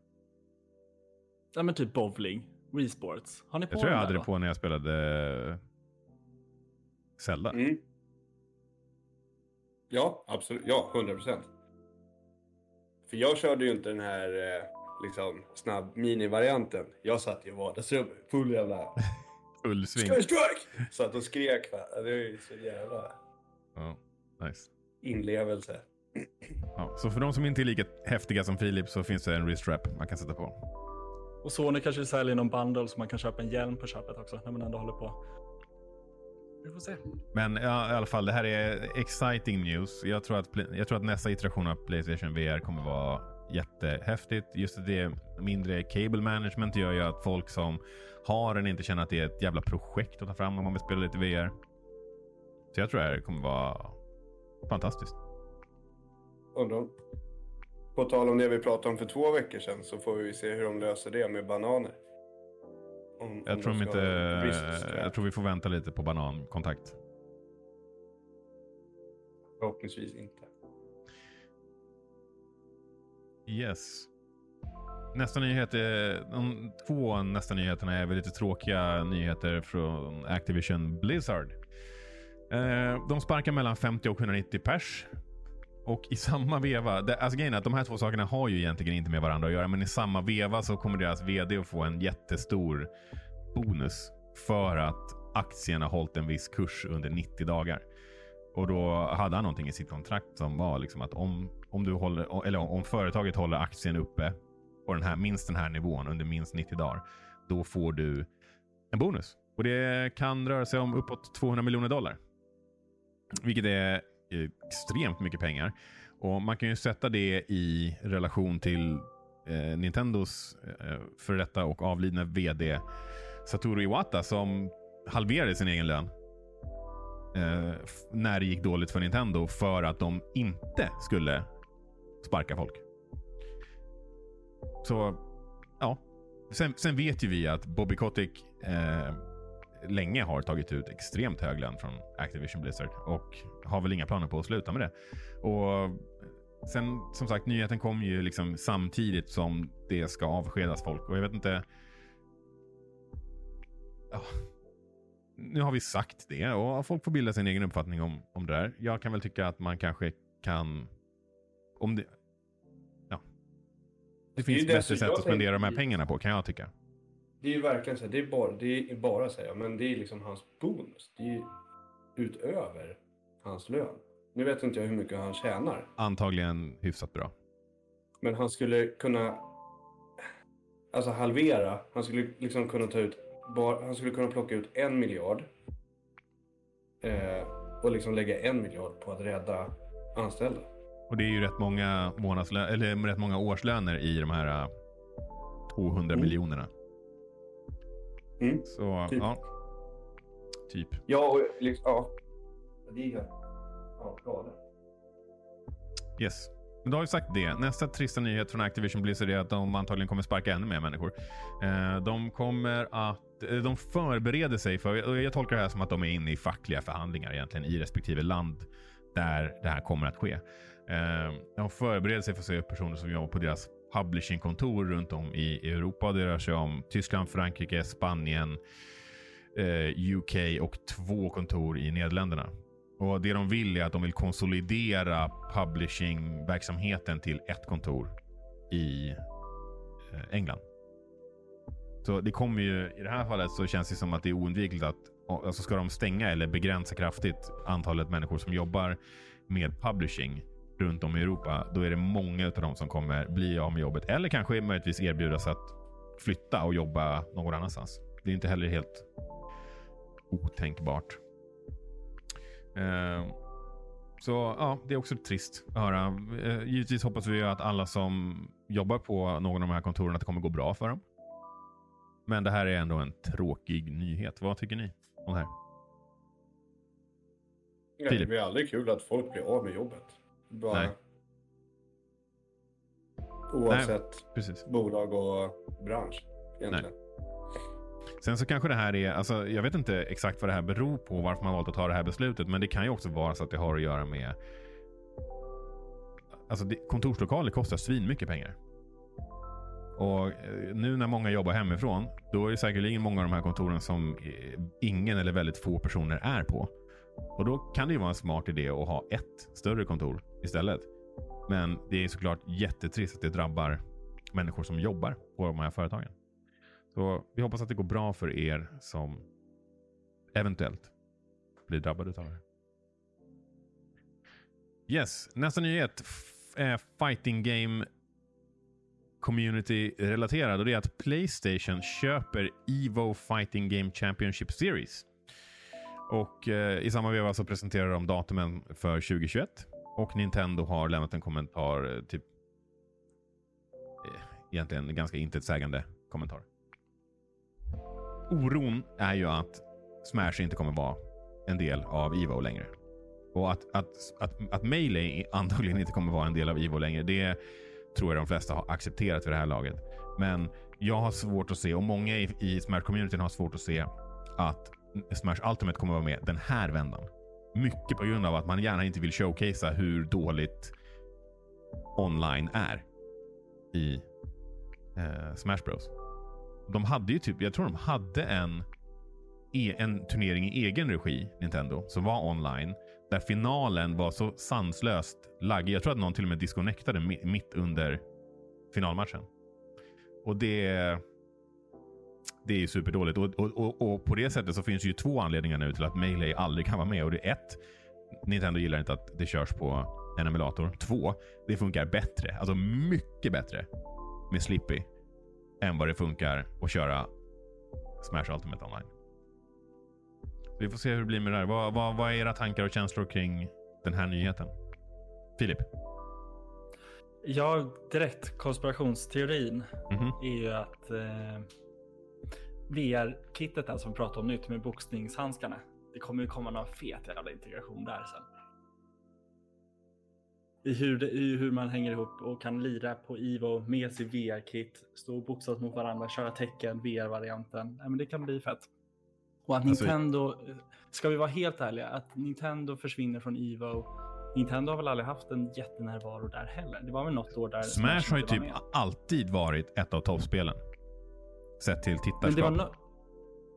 Ja men typ bowling, Wii Sports. Har ni på Jag tror jag hade det på när jag spelade Zelda. Mm. Ja, absolut. Ja, 100 procent. För jag körde ju inte den här eh, liksom snabb mini-varianten. Jag satt ju i vardagsrummet full jävla Full sving. Strike! Satt och skrek va. Det är ju så jävla Ja, nice. inlevelse. Ja, så för de som inte är lika häftiga som Filip så finns det en wriststrap man kan sätta på. Och Sony kanske säljer någon bundle så man kan köpa en hjälm på köpet också när man ändå håller på. Vi får se. Men ja, i alla fall, det här är exciting news. Jag tror, att, jag tror att nästa iteration av Playstation VR kommer vara jättehäftigt. Just det mindre cable management gör ju att folk som har den inte känner att det är ett jävla projekt att ta fram om man vill spela lite VR. Så jag tror det här kommer vara fantastiskt. Om... På tal om det vi pratade om för två veckor sedan så får vi se hur de löser det med bananer. Om, Jag om tror, de inte, jag tror vi får vänta lite på banankontakt. Förhoppningsvis inte. Yes. Nästa nyhet är, de två nästa nyheterna är väl lite tråkiga nyheter från Activision Blizzard. Eh, de sparkar mellan 50 och 190 pers. Och i samma veva, det, alltså grejen är att de här två sakerna har ju egentligen inte med varandra att göra, men i samma veva så kommer deras vd att få en jättestor bonus för att aktien har hållit en viss kurs under 90 dagar. Och då hade han någonting i sitt kontrakt som var liksom att om, om, du håller, eller om företaget håller aktien uppe på den här, minst den här nivån under minst 90 dagar, då får du en bonus. Och det kan röra sig om uppåt 200 miljoner dollar. Vilket är eh, extremt mycket pengar. Och man kan ju sätta det i relation till eh, Nintendos eh, före detta och avlidna vd Satoru Iwata som halverade sin egen lön eh, när det gick dåligt för Nintendo för att de inte skulle sparka folk. Så, ja. Sen, sen vet ju vi att Bobby Kotick eh, länge har tagit ut extremt hög lön från Activision Blizzard och har väl inga planer på att sluta med det. Och sen som sagt, nyheten kom ju liksom samtidigt som det ska avskedas folk och jag vet inte. Ja. Nu har vi sagt det och folk får bilda sin egen uppfattning om, om det där. Jag kan väl tycka att man kanske kan om det. Ja. Det finns det bättre sätt att spendera de här pengarna på kan jag tycka. Det är ju verkligen så här, det är bara, det är bara så här, men det är liksom hans bonus. Det är utöver hans lön. Nu vet inte jag hur mycket han tjänar. Antagligen hyfsat bra. Men han skulle kunna alltså halvera. Han skulle liksom kunna ta ut, bara, han skulle kunna plocka ut en miljard. Eh, och liksom lägga en miljard på att rädda anställda. Och det är ju rätt många månadslö- eller rätt många årslöner i de här äh, 200 Mm. miljonerna. Mm. Så Typ. ja. Typ. Ja, och liksom, ja. Det är ju ja, galet. Yes. Men då har vi sagt det. Nästa trista nyhet från Activision Blizzard är att de antagligen kommer sparka ännu mer människor. Eh, de kommer att... eh, De förbereder sig för... Jag tolkar det här som att de är inne i fackliga förhandlingar egentligen i respektive land där det här kommer att ske. Ehm, de förbereder sig för att se personer som jobbar på deras publishingkontor runt om i Europa. Det rör sig om Tyskland, Frankrike, Spanien, eh, UK och två kontor i Nederländerna. Och Det de vill är att de vill konsolidera publishingverksamheten till ett kontor i eh, England. Så det kommer ju, i det här fallet så känns det som att det är oundvikligt att alltså ska de stänga eller begränsa kraftigt antalet människor som jobbar med publishing runt om i Europa, då är det många av dem som kommer bli av med jobbet eller kanske möjligtvis erbjudas att flytta och jobba någon annanstans. Det är inte heller helt otänkbart. Eh, så ja, det är också trist att höra. Eh, givetvis hoppas vi att alla som jobbar på någon av de här kontoren att det kommer gå bra för dem. Men det här är ändå en tråkig nyhet. Vad tycker ni om det här? Ja, det blir aldrig kul att folk blir av med jobbet. Bara... Nej. Oavsett Precis. bolag och bransch. Egentligen. Sen så kanske det här är, alltså jag vet inte exakt vad det här beror på, varför man valt att ta det här beslutet, men det kan ju också vara så att det har att göra med Alltså det, kontorslokaler kostar svinmycket pengar. Och eh, nu när många jobbar hemifrån, då är det säkerligen många av de här kontoren som eh, ingen eller väldigt få personer är på. Och då kan det ju vara en smart idé att ha ett större kontor istället. Men det är såklart jättetrist att det drabbar människor som jobbar på de här företagen. Så vi hoppas att det går bra för er som eventuellt blir drabbade av det. Yes, nästa nyhet är fighting game community relaterad och det är att Playstation köper Evo Fighting Game Championship Series. Och eh, i samma veva så presenterar de datumen för 2021 och Nintendo har lämnat en kommentar, eh, typ eh, egentligen en ganska intetsägande kommentar. Oron är ju att Smash inte kommer vara en del av IVO längre. Och att, att, att, att Melee antagligen inte kommer vara en del av IVO längre, det tror jag de flesta har accepterat vid det här laget. Men jag har svårt att se, och många i, i Smash-communityn har svårt att se, att Smash Ultimate kommer vara med den här vändan. Mycket på grund av att man gärna inte vill showcasea hur dåligt online är i eh, Smash Bros. De hade ju typ, jag tror de hade en, e, en turnering i egen regi, Nintendo, som var online. Där finalen var så sanslöst laggig. Jag tror att någon till och med disconnectade mitt under finalmatchen. Och det, det är ju superdåligt. Och, och, och, och på det sättet så finns det ju två anledningar nu till att Melee aldrig kan vara med. Och det är ett, Nintendo gillar inte att det körs på en emulator. Två, det funkar bättre. Alltså mycket bättre med Slippy än vad det funkar att köra Smash Ultimate Online. Så vi får se hur det blir med det här. Vad, vad, vad är era tankar och känslor kring den här nyheten? Filip? Ja, direkt konspirationsteorin Mhm. är ju att eh, VR-kittet där som vi pratade om nytt med boxningshandskarna. Det kommer ju komma någon fet jävla integration där sen. I hur, det, I hur man hänger ihop och kan lira på Ivo med sitt VR-kit, stå och boxas mot varandra, köra tecken, VR-varianten. Ja, men det kan bli fett. Och att Alltså- Nintendo, ska vi vara helt ärliga, att Nintendo försvinner från Ivo. Nintendo har väl aldrig haft en jättenärvaro där heller. Det var väl något år där Smash har ju var typ med. alltid varit ett av toppspelen. Sett till Men, tittarskap. det var no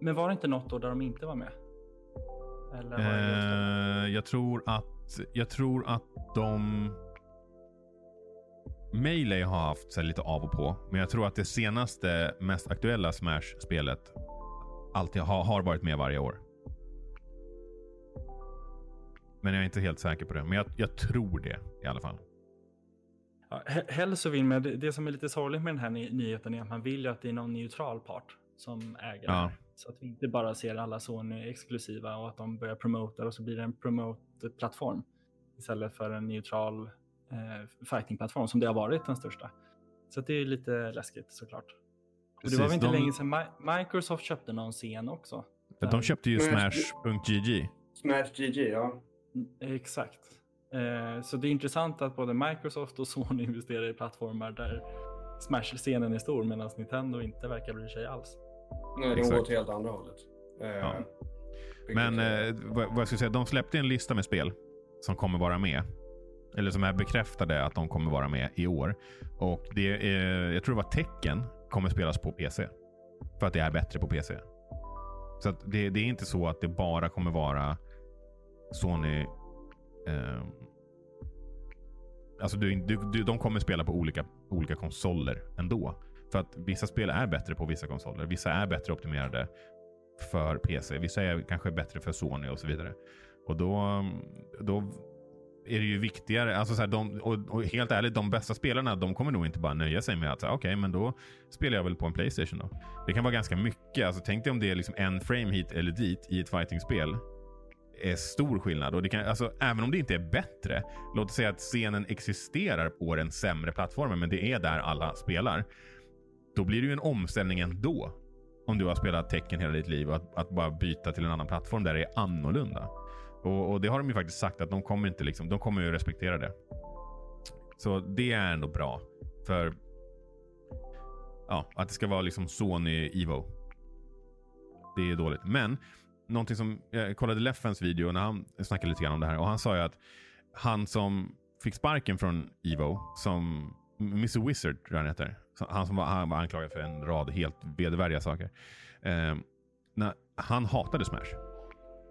men var det inte något år där de inte var med? Eller var det? Eh, jag tror att jag tror att de Melee har haft så lite av och på. Men jag tror att det senaste mest aktuella Smash-spelet alltid har, har varit med varje år. Men jag är inte helt säker på det. Men jag, jag tror det i alla fall. Ja, he- Helst så vill man, det, det som är lite sorgligt med den här ny nyheten är att man vill ju att det är någon neutral part som äger Ja. Så att vi inte bara ser alla Sony exklusiva och att de börjar promota och så blir det en promote-plattform istället för en neutral eh, fighting-plattform som det har varit den största. Så att det är lite läskigt såklart. Och det var väl Precis, inte de- länge sedan Mi- Microsoft köpte någon scen också. För att de köpte ju Smash.gg. Smash GG, ja. Mm, Exakt. Eh, så det är intressant att både Microsoft och Sony investerar i plattformar där Smash-scenen är stor medan Nintendo inte verkar bry sig alls. Nej, de Exakt. går åt helt andra hållet. Eh, Ja. Men eh, vad, vad jag skulle säga, de släppte en lista med spel som kommer vara med. Eller som är bekräftade att de kommer vara med i år. Och det är, jag tror det var Tecken kommer spelas på PC. För att det är bättre på PC. Så att det, det är inte så att det bara kommer vara Sony... Ehm, alltså du, du, du, de kommer spela på olika, olika konsoler ändå. För att vissa spel är bättre på vissa konsoler. Vissa är bättre optimerade för PC. Vissa är kanske bättre för Sony och så vidare. Och då, då är det ju viktigare. Alltså så här, de, och, och, helt ärligt, de bästa spelarna de kommer nog inte bara nöja sig med att okej, okay, men då spelar jag väl på en Playstation då. Det kan vara ganska mycket. Alltså, tänk dig om det är liksom en frame hit eller dit i ett fightingspel är stor skillnad. Och det kan, alltså, även om det inte är bättre, låt oss säga att scenen existerar på den sämre plattformen, men det är där alla spelar. Då blir det ju en omställning ändå. Om du har spelat tecken hela ditt liv och att, att bara byta till en annan plattform där det är annorlunda. Och, och, det har de ju faktiskt sagt att de kommer inte liksom, de kommer ju respektera det. Så det är ändå bra. För ja, att det ska vara liksom Sony Evo. Det är dåligt. Men någonting som, jag kollade Leffens video när han snackade lite grann om det här och han sa ju att han som fick sparken från Evo, som Mr Wizard tror jag han heter. Han som var, han var anklagad för en rad helt vedervärdiga saker. Eh, när, han hatade Smash.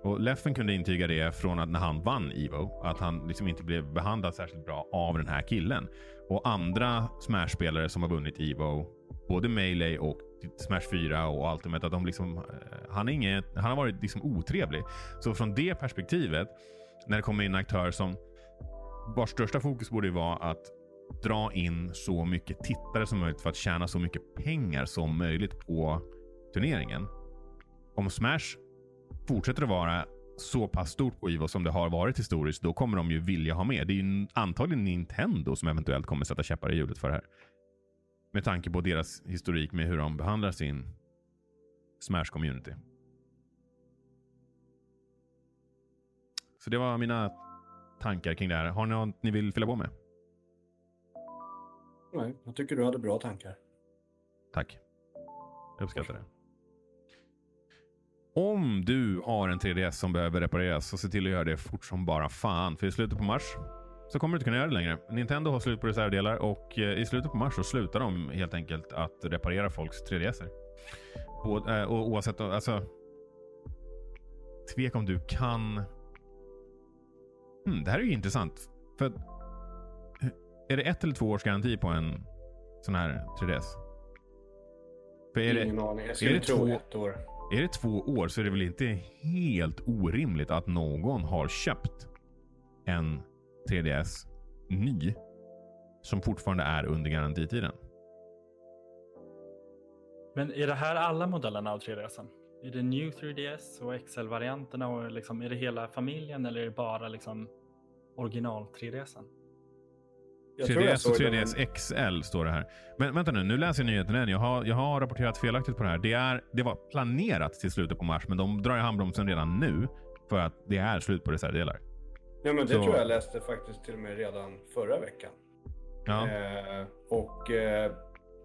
Och Leffen kunde intyga det från att när han vann Evo, att han liksom inte blev behandlad särskilt bra av den här killen. Och andra Smash-spelare som har vunnit Evo, både Melee och Smash 4 och Ultimate, att de liksom, eh, han, är inget, han har varit liksom otrevlig. Så från det perspektivet, när det kommer in en aktör som vars största fokus borde vara att dra in så mycket tittare som möjligt för att tjäna så mycket pengar som möjligt på turneringen. Om Smash fortsätter att vara så pass stort på Ivo som det har varit historiskt, då kommer de ju vilja ha med. Det är ju antagligen Nintendo som eventuellt kommer sätta käppar i hjulet för det här. Med tanke på deras historik med hur de behandlar sin Smash-community. Så det var mina tankar kring det här. Har ni något ni vill fylla på med? Nej, jag tycker du hade bra tankar. Tack. Jag uppskattar det. Om du har en 3DS som behöver repareras så se till att göra det fort som bara fan. För i slutet på mars så kommer du inte kunna göra det längre. Nintendo har slut på reservdelar och eh, i slutet på mars så slutar de helt enkelt att reparera folks 3DSer. Och, eh, och oavsett, alltså. Tvek om du kan. Hmm, det här är ju intressant. För är det ett eller två års garanti på en sån här 3DS? För är Ingen det, aning. Jag skulle tro två, ett år. Är det två år så är det väl inte helt orimligt att någon har köpt en 3DS ny som fortfarande är under garantitiden. Men är det här alla modellerna av 3DS? Är det New 3DS och XL-varianterna och liksom, är det hela familjen eller är det bara liksom original 3DS? 3DS och 3DS XL står det här. Men vänta nu, nu läser jag nyheten igen. Jag har, jag har rapporterat felaktigt på det här. Det, är, det var planerat till slutet på mars, men de drar i handbromsen redan nu för att det är slut på reservdelar. Ja, men det Så... tror jag läste faktiskt till och med redan förra veckan. Ja. Eh, och eh,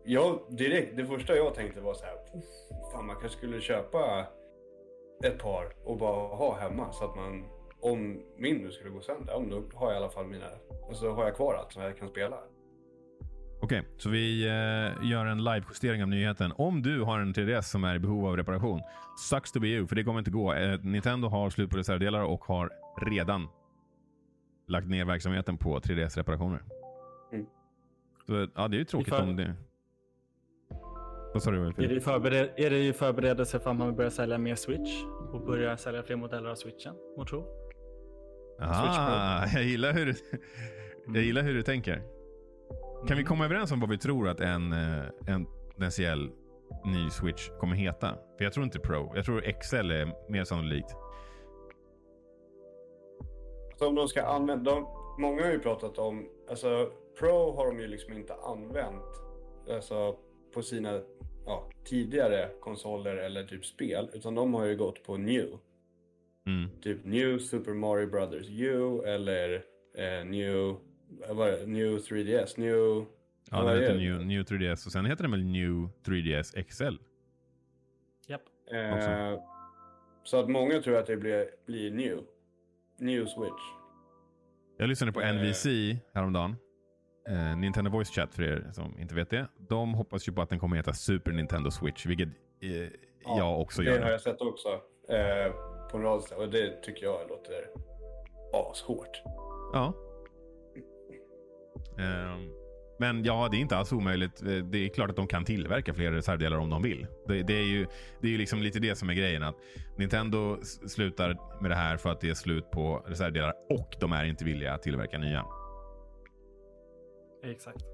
jag, direkt, det första jag tänkte var så här, fan man kanske skulle köpa ett par och bara ha hemma så att man om min nu skulle gå sönder, om då har jag i alla fall mina, och så har jag kvar allt som jag kan spela. Okej, okay, så vi eh, gör en live-justering av nyheten. Om du har en 3DS som är i behov av reparation, sucks to be you, för det kommer inte gå. Eh, Nintendo har slut på reservdelar och har redan lagt ner verksamheten på 3DS-reparationer. Mm. Så ja, det är ju tråkigt om det... Vad sa du? Är det, förbered är det i förberedelse för att man börjar sälja mer Switch och börja sälja fler modeller av Switchen? Måtro? Ah, jag gillar hur du, jag gillar hur du tänker. Kan vi mm. komma överens om vad vi tror att en, eh, en potentiell ny Switch kommer heta? För jag tror inte Pro. Jag tror XL är mer sannolikt. Så om de ska använda, de, många har ju pratat om, alltså Pro har de ju liksom inte använt alltså, på sina ja, tidigare konsoler eller typ spel, utan de har ju gått på New. Mm. Typ New Super Mario Brothers U eller eh, New, vad det, New 3DS, New... Ja, det heter New, New 3DS och sen heter den väl New 3DS XL? Japp. Eh, så att många tror att det blir, blir New. New Switch. Jag lyssnade på NVC häromdagen. Eh, Nintendo Voice Chat för er som inte vet det. De hoppas ju på att den kommer heta Super Nintendo Switch, vilket eh, ja, jag också det gör. Det har jag sett också. Eh, på en rad och det tycker jag låter ashårt. Ja. Um, Men ja, det är inte alls omöjligt. Eh, det är klart att de kan tillverka fler reservdelar om de vill. Det, det är ju det är ju liksom lite det som är grejen. Att Nintendo slutar med det här för att det är slut på reservdelar och de är inte villiga att tillverka nya. Exakt.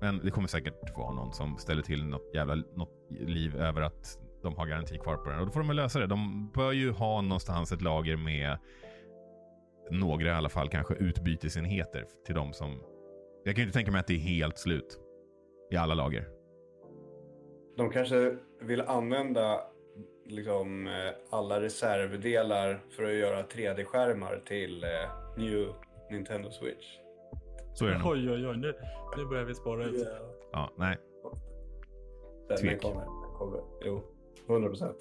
Men det kommer säkert vara någon som ställer till något jävla något liv över att de har garanti kvar på den. Och då får de väl lösa det. De bör ju ha någonstans ett lager med några i alla fall kanske utbytesenheter till de som... Jag kan ju inte tänka mig att det är helt slut i alla lager. De kanske vill använda liksom, eh, alla reservdelar för att göra 3D-skärmar till eh, New Nintendo Switch. Så är det nog. Oj, oj, oj. Nu, nu börjar vi spåra ut. Ja, nej. Den, Tvek. den kommer. Den kommer. Jo, 100 procent.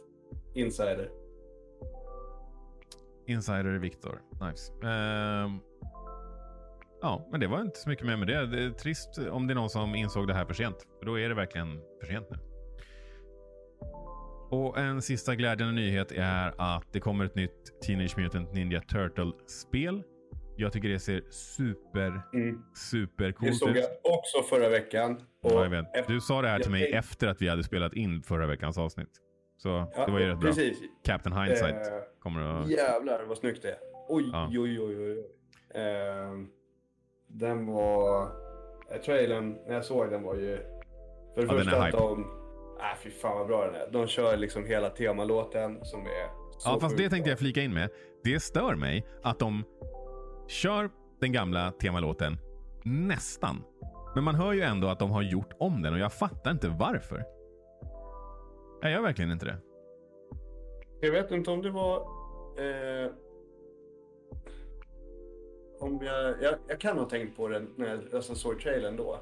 Insider. Insider Victor. Nice. Ehm, ja, men det var inte så mycket mer med det. Det är trist om det är någon som insåg det här för sent. För då är det verkligen för sent nu. Och en sista glädjande nyhet är att det kommer ett nytt Teenage Mutant Ninja Turtle-spel. Jag tycker det ser super, Mm. super Det coolt såg ut. jag också förra veckan. Ja, Du sa det här till mig efter att vi hade spelat in förra veckans avsnitt. Så Ja, det var ju rätt bra. precis. Captain Hindsight Eh, kommer att... Jävlar vad snyggt det är. Oj, Ja. oj, oj, oj. oj. Ehm, den var... Eh, trailern, när jag såg den var ju... För det Ja, första att hype. de... Äh, fy fan vad bra den är. De kör liksom hela temalåten som är så Ja, fast det tänkte jag flika in med. Det stör mig att de kör den gamla temalåten nästan. Men man hör ju ändå att de har gjort om den och jag fattar inte varför. Jag gör verkligen inte det. Jag vet inte om det var... Eh, om jag, jag, jag kan ha tänkt på det när jag alltså, såg trailern då.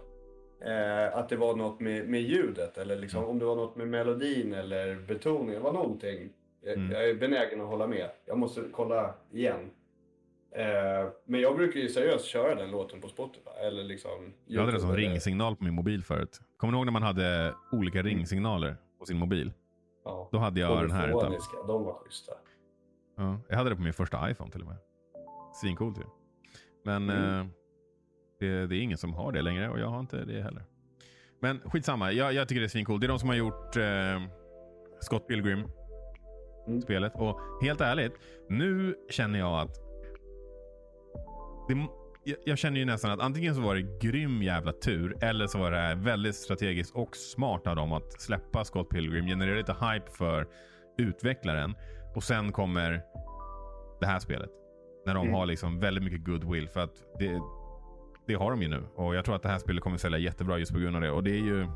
Eh, att det var något med, med ljudet eller liksom, Mm. om det var något med melodin eller betoningen. Det var någonting. Jag, Mm. jag är benägen att hålla med. Jag måste kolla igen. Eh, men jag brukar ju seriöst köra den låten på Spotify. Eller liksom... Jag hade den som eller- ringsignal på min mobil förut. Kommer du ihåg när man hade olika ringsignaler på sin mobil? Ja. Då hade jag den här. Utan, de var schyssta. ja, jag hade det på min första iPhone till och med. Svincoolt ju. Men Mm. eh, det, det är ingen som har det längre och jag har inte det heller. Men skitsamma, jag, jag tycker det är svincoolt. Det är de som har gjort eh, Scott Pilgrim Mm. spelet. Och helt ärligt, nu känner jag att det, jag, jag känner ju nästan att antingen så var det grym jävla tur eller så var det väldigt strategiskt och smart av dem att släppa Scott Pilgrim, generera lite hype för utvecklaren och sen kommer det här spelet. När de Mm. har liksom väldigt mycket goodwill för att det, det har de ju nu och jag tror att det här spelet kommer sälja jättebra just på grund av det och det är ju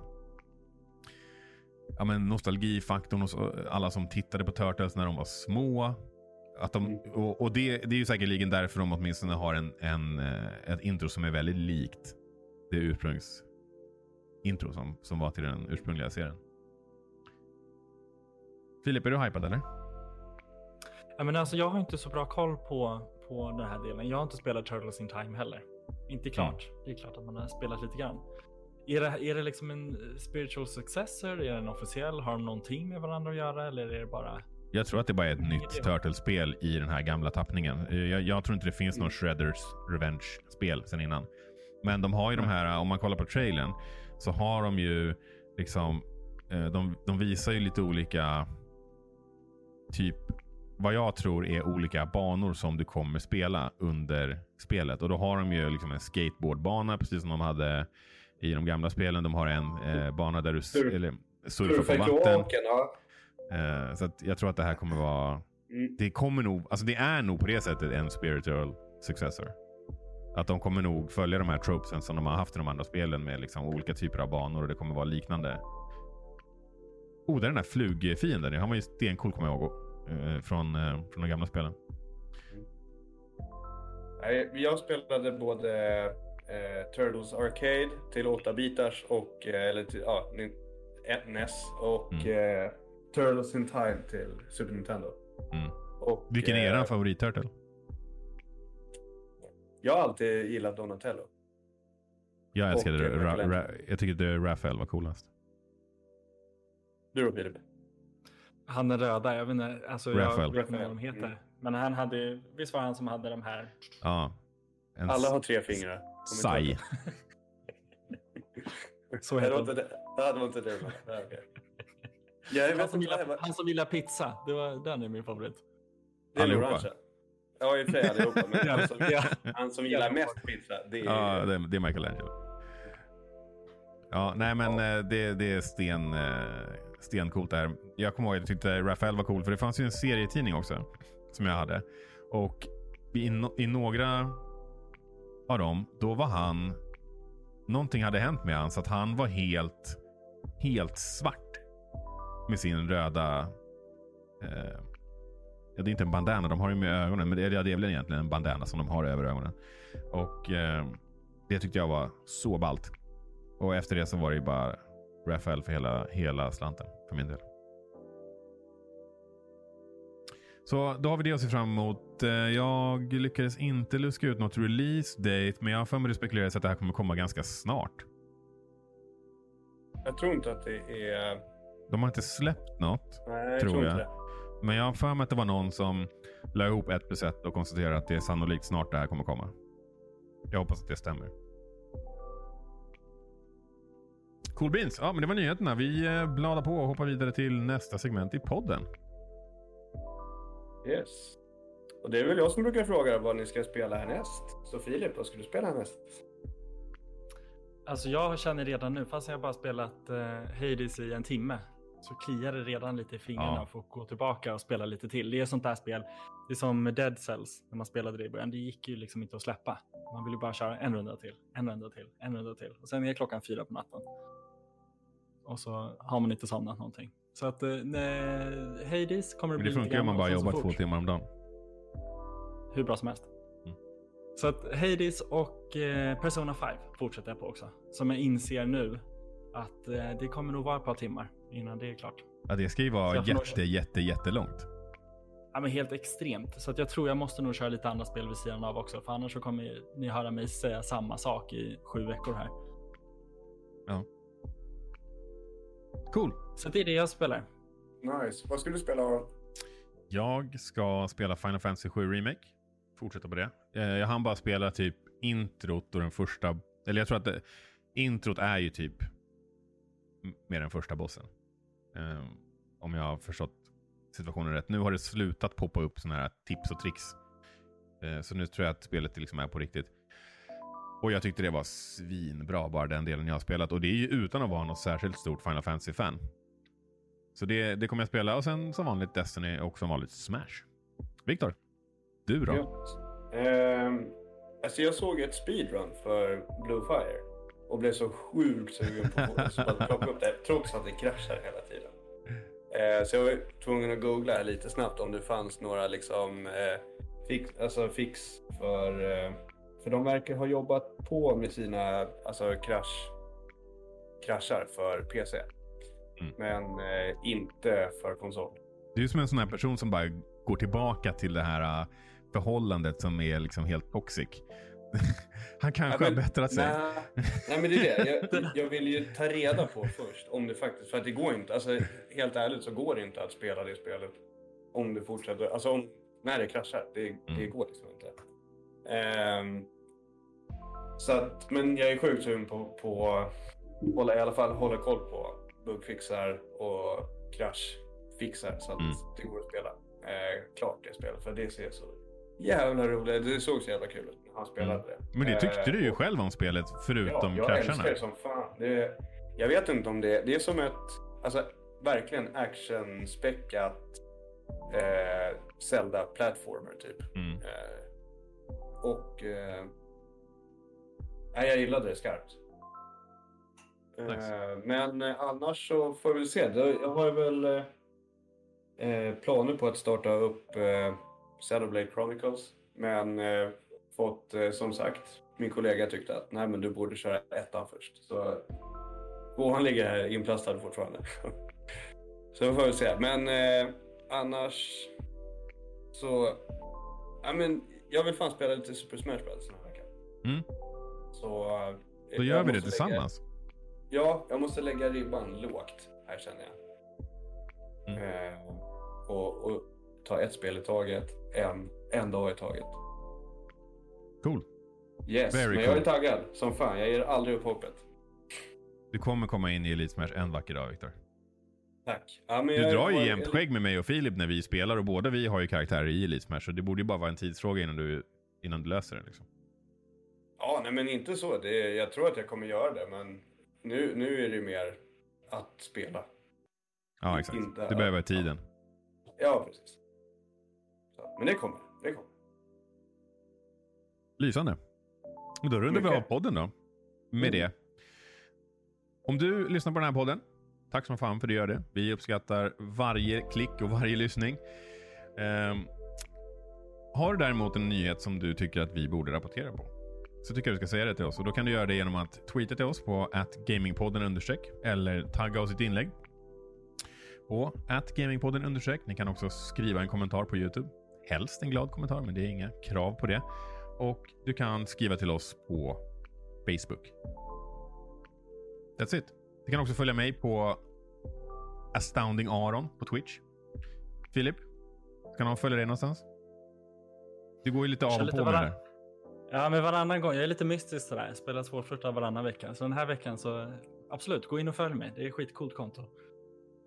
ja, men nostalgifaktorn hos alla som tittade på Turtles när de var små. Att de, Mm. och och det, det är ju säkerligen därför de åtminstone har en, en, eh, ett intro som är väldigt likt det ursprungsintro som, som var till den ursprungliga serien. Filip, är du hypad eller? Ja, men alltså, jag har inte så bra koll på, på den här delen. Jag har inte spelat Turtles in Time heller. Inte klart. Det är klart att man har spelat lite grann. Är det, är det liksom en eh, spiritual successor? Är den officiell? Har de någonting med varandra att göra? Eller är det bara... Jag tror att det bara är ett nytt. Turtles-spel i den här gamla tappningen. Eh, Jag, jag tror inte det finns någon Shredders Revenge-spel sen innan. Men de har ju de här, om man kollar på trailern, så har de ju liksom, eh, de, de visar ju lite olika, typ, vad jag tror är olika banor som du kommer spela under spelet. Och då har de ju liksom en skateboardbana, precis som de hade i de gamla spelen. De har en eh, bana där du eller, surfar på vatten. Eh, så jag tror att det här kommer vara... Mm. Det kommer nog, alltså det är nog på det sättet en spiritual successor. Att de kommer nog följa de här tropesen som de har haft i de andra spelen med liksom olika typer av banor och det kommer vara liknande. Oh, det är den där flugfienden. Han var ju stencool kommer jag ihåg. Eh, Från, eh, från de gamla spelen. Jag spelade både eh, Turtles Arcade till 8 bitars och, eh, eller till, ja, NES och Mm. eh, Turtles in Time till Super Nintendo. Mm. Och, Vilken är eh, er favorit-turtle? Jag har alltid gillat Donatello. Jag älskade och, Ra. Ra, jag tycker Raphael var coolast. Du då Filip? Han är röda, jag vet inte, alltså Raphael. jag vet inte vad de heter. Mm. Men han hade visst var han som hade de här? Ja. En Alla har tre fingrar. Turtles. Så Det heter var inte den. det. Det hade var inte det. Nej, okej. Jag Han vet som, vad det gillar, han som gillar pizza. Det var, den är min favorit. Det är den Allihopa. Ja, i och för sig allihopa. Men han som, Ja. han som gillar mest pizza, det är... Ja, det, är- det är Michelangelo. Ja, nej men eh, det, det är sten, eh, stencoolt där. Jag kommer ihåg att jag tyckte Rafael var cool för det fanns ju en serietidning också som jag hade. Och i, no, i några av dem, då var han... Någonting hade hänt med han så att han var helt, helt svart. Med sin röda... Eh, ja, det är inte en bandana de har ju med ögonen, men det är, ja, det är väl egentligen en bandana som de har över ögonen. Och eh, det tyckte jag var så ballt. Och efter det så var det ju bara Rafael för hela, hela slanten för min del. Så då har vi det att se fram emot. Eh, Jag lyckades inte luska ut något release date, men jag har för mig det spekuleras att det här kommer komma ganska snart. Jag tror inte att det är... De har inte släppt något, Nej, jag Tror tror, jag. inte det. men jag har för mig att det var någon som la ihop ett plus ett och konstaterade att det är sannolikt snart det här kommer komma. Jag hoppas att det stämmer. Cool beans. Ja, men det var nyheterna. Vi eh, bladar på och hoppar vidare till nästa segment i podden. Yes. Och det är väl jag som brukar fråga vad ni ska spela härnäst. Så Filip, vad ska du spela härnäst? Alltså jag känner redan nu, fast jag bara spelat eh, Hades i en timme, så kliar det redan lite i fingrarna Ja. och får gå tillbaka och spela lite till. Det är sånt där spel, det är som med Dead Cells när man spelade det i början. Det gick ju liksom inte att släppa. Man vill ju bara köra en runda till, en runda till, en runda till. Och sen är klockan fyra på natten. Och så har man inte somnat någonting. Så att eh, nej, Hades kommer att bli det funkar om man bara jobbar två timmar om dagen. Hur bra som helst. Mm. Så att Hades och eh, Persona 5 fortsätter jag på också. Som jag inser nu att eh, det kommer nog vara ett par timmar innan det är klart. Ja, det ska ju vara nog- jätte, jätte, jättelångt. Ja, men helt extremt. Så att jag tror jag måste nog köra lite andra spel vid sidan av också. För annars så kommer ni höra mig säga samma sak i sju veckor här. Cool. Så det är det jag spelar. Nice. Vad ska du spela Aron? Jag ska spela Final Fantasy 7 Remake. Fortsätta på det. Eh, Jag hann bara spela typ introt och den första... Eller jag tror att det, introt är ju typ med den första bossen. Eh, om jag har förstått situationen rätt. Nu har det slutat poppa upp sådana här tips och tricks. Eh, så nu tror jag att spelet liksom är på riktigt. Och jag tyckte det var svinbra, bara den delen jag har spelat. Och det är ju utan att vara något särskilt stort Final Fantasy-fan. Så det, det kommer jag spela och sen som vanligt Destiny och som vanligt Smash. Viktor, du då? Ehm, alltså jag såg ett speedrun för Blue Fire och blev så sjukt sugen på att plocka upp det trots att det kraschar hela tiden. Eh, så jag var tvungen att googla lite snabbt om det fanns några liksom eh, fix, alltså fix för eh, för de verkar ha jobbat på med sina alltså krasch kraschar för PC. Mm. Men eh, inte för konsol. Du är som en sån här person som bara går tillbaka till det här uh, förhållandet som är liksom helt toxic. Han kanske Ja, men- har bättrat sig. Nej, nej men det är det. Jag, jag vill ju ta reda på först om det faktiskt, för att det går inte, alltså helt ärligt så går det inte att spela det spelet om det fortsätter, alltså om, när det kraschar. Det, det Mm. går liksom inte. Ehm, så att, men jag är sjukt sugen på, på hålla, i alla fall hålla koll på bugfixar och kraschfixar så att Mm. det går att spela eh, klart det spelet. För det ser så jävla roligt Det såg så jävla kul ut när han spelade det. Men det tyckte Eh, du ju och- själv om spelet, förutom ja, jag älskar krascharna. det som fan. Det, jag vet inte om det, det är som ett, alltså verkligen actionspäckat eh, Zelda platformer typ. Mm. Eh, och eh, nej, jag gillade det skarpt. Eh, Nice. Men eh, annars så får vi se. Jag har väl eh, eh, planer på att starta upp eh, Shadowblade Chronicles. Men eh, fått eh, som sagt, min kollega tyckte att nej men du borde köra ettan först. Så tvåan ligger här inplastad fortfarande. så får vi se. Men eh, annars så, ja men jag vill fan spela lite Super Smash Bros den här veckan. Mm. Så eh, Då gör vi det måste lägga- tillsammans. Ja, jag måste lägga ribban lågt här känner jag. Mm. Eh, och, och ta ett spel i taget, en, en dag i taget. Cool. Yes, Very men jag är cool. taggad som fan. Jag ger aldrig upp hoppet. Du kommer komma in i Elite Smash en vacker dag, Viktor. Tack. Ja, Du drar ju jämt skägg med mig och Filip när vi spelar och båda vi har ju karaktärer i Elite Smash. Så det borde ju bara vara en tidsfråga innan du, innan du löser det. Liksom. Ja, nej men inte så. Det, jag tror att jag kommer göra det, men nu, nu är det mer att spela. Ja, exakt. Inte- Du behöver tiden. Ja, precis. Så, men det kommer. Det kommer. Lysande. Och då rundar vi av podden då. Med Mm. det. Om du lyssnar på den här podden, tack som fan för att du gör det. Vi uppskattar varje klick och varje lyssning. Ehm, har du däremot en nyhet som du tycker att vi borde rapportera på, så tycker jag du ska säga det till oss. Och Då kan du göra det genom att tweeta till oss på gamingpodden understreck eller tagga oss ett inlägg på gamingpodden understreck. Ni kan också skriva en kommentar på YouTube. Helst en glad kommentar, men det är inga krav på det. Och du kan skriva till oss på Facebook. That's it. Du kan också följa mig på Astounding Aron på Twitch. Filip, kan någon följa dig någonstans? Du går ju lite av och på med det där. Ja, men varannan gång. Jag är lite mystisk sådär. Jag spelar svårflörtad varannan vecka. Så den här veckan så absolut, gå in och följ mig. Det är ett skitcoolt konto.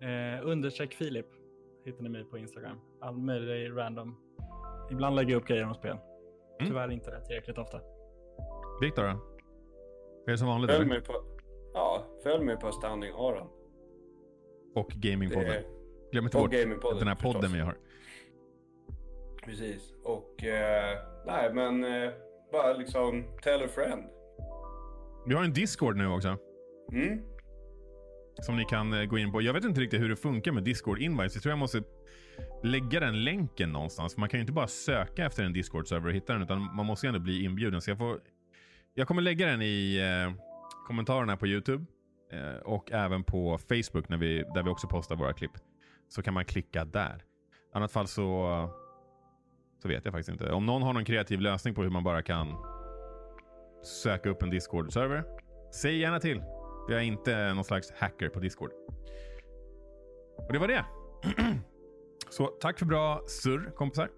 Eh, understreck Filip hittar ni mig på Instagram. All möjlig random. Ibland lägger jag upp grejer om spel. Mm. Tyvärr inte det tillräckligt ofta. Viktor då? Är det som vanligt? Följ eller? mig på, ja, följ mig på Astounding Aron. Och Gamingpodden. Det är- Glöm inte och bort Gamingpodden, den här podden förstås. vi har. Precis. Och, eh, nej men, eh, bara liksom, tell a friend. Vi har en Discord nu också. Mm? Som ni kan eh, gå in på. Jag vet inte riktigt hur det funkar med Discord invites. Jag tror jag måste lägga den länken någonstans. Man kan ju inte bara söka efter en Discord-server och hitta den. Utan man måste ju ändå bli inbjuden. Så jag, får, jag kommer lägga den i eh, kommentarerna på YouTube. Eh, och även på Facebook när vi, där vi också postar våra klipp. Så kan man klicka där. I annat fall så, så vet jag faktiskt inte. Om någon har någon kreativ lösning på hur man bara kan söka upp en Discord-server. Säg gärna till. Jag är inte någon slags hacker på Discord. Och det var det. Så tack för bra surr kompisar.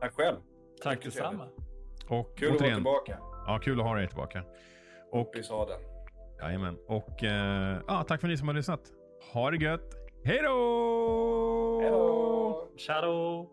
Tack själv. Tack detsamma. Och Kul att vara återigen, tillbaka. ja, kul att ha dig tillbaka. Och, Vi sa det. jajamän. Och eh, ja, tack för ni som har lyssnat. Ha det gött. Hej då! Hej då! Shadow.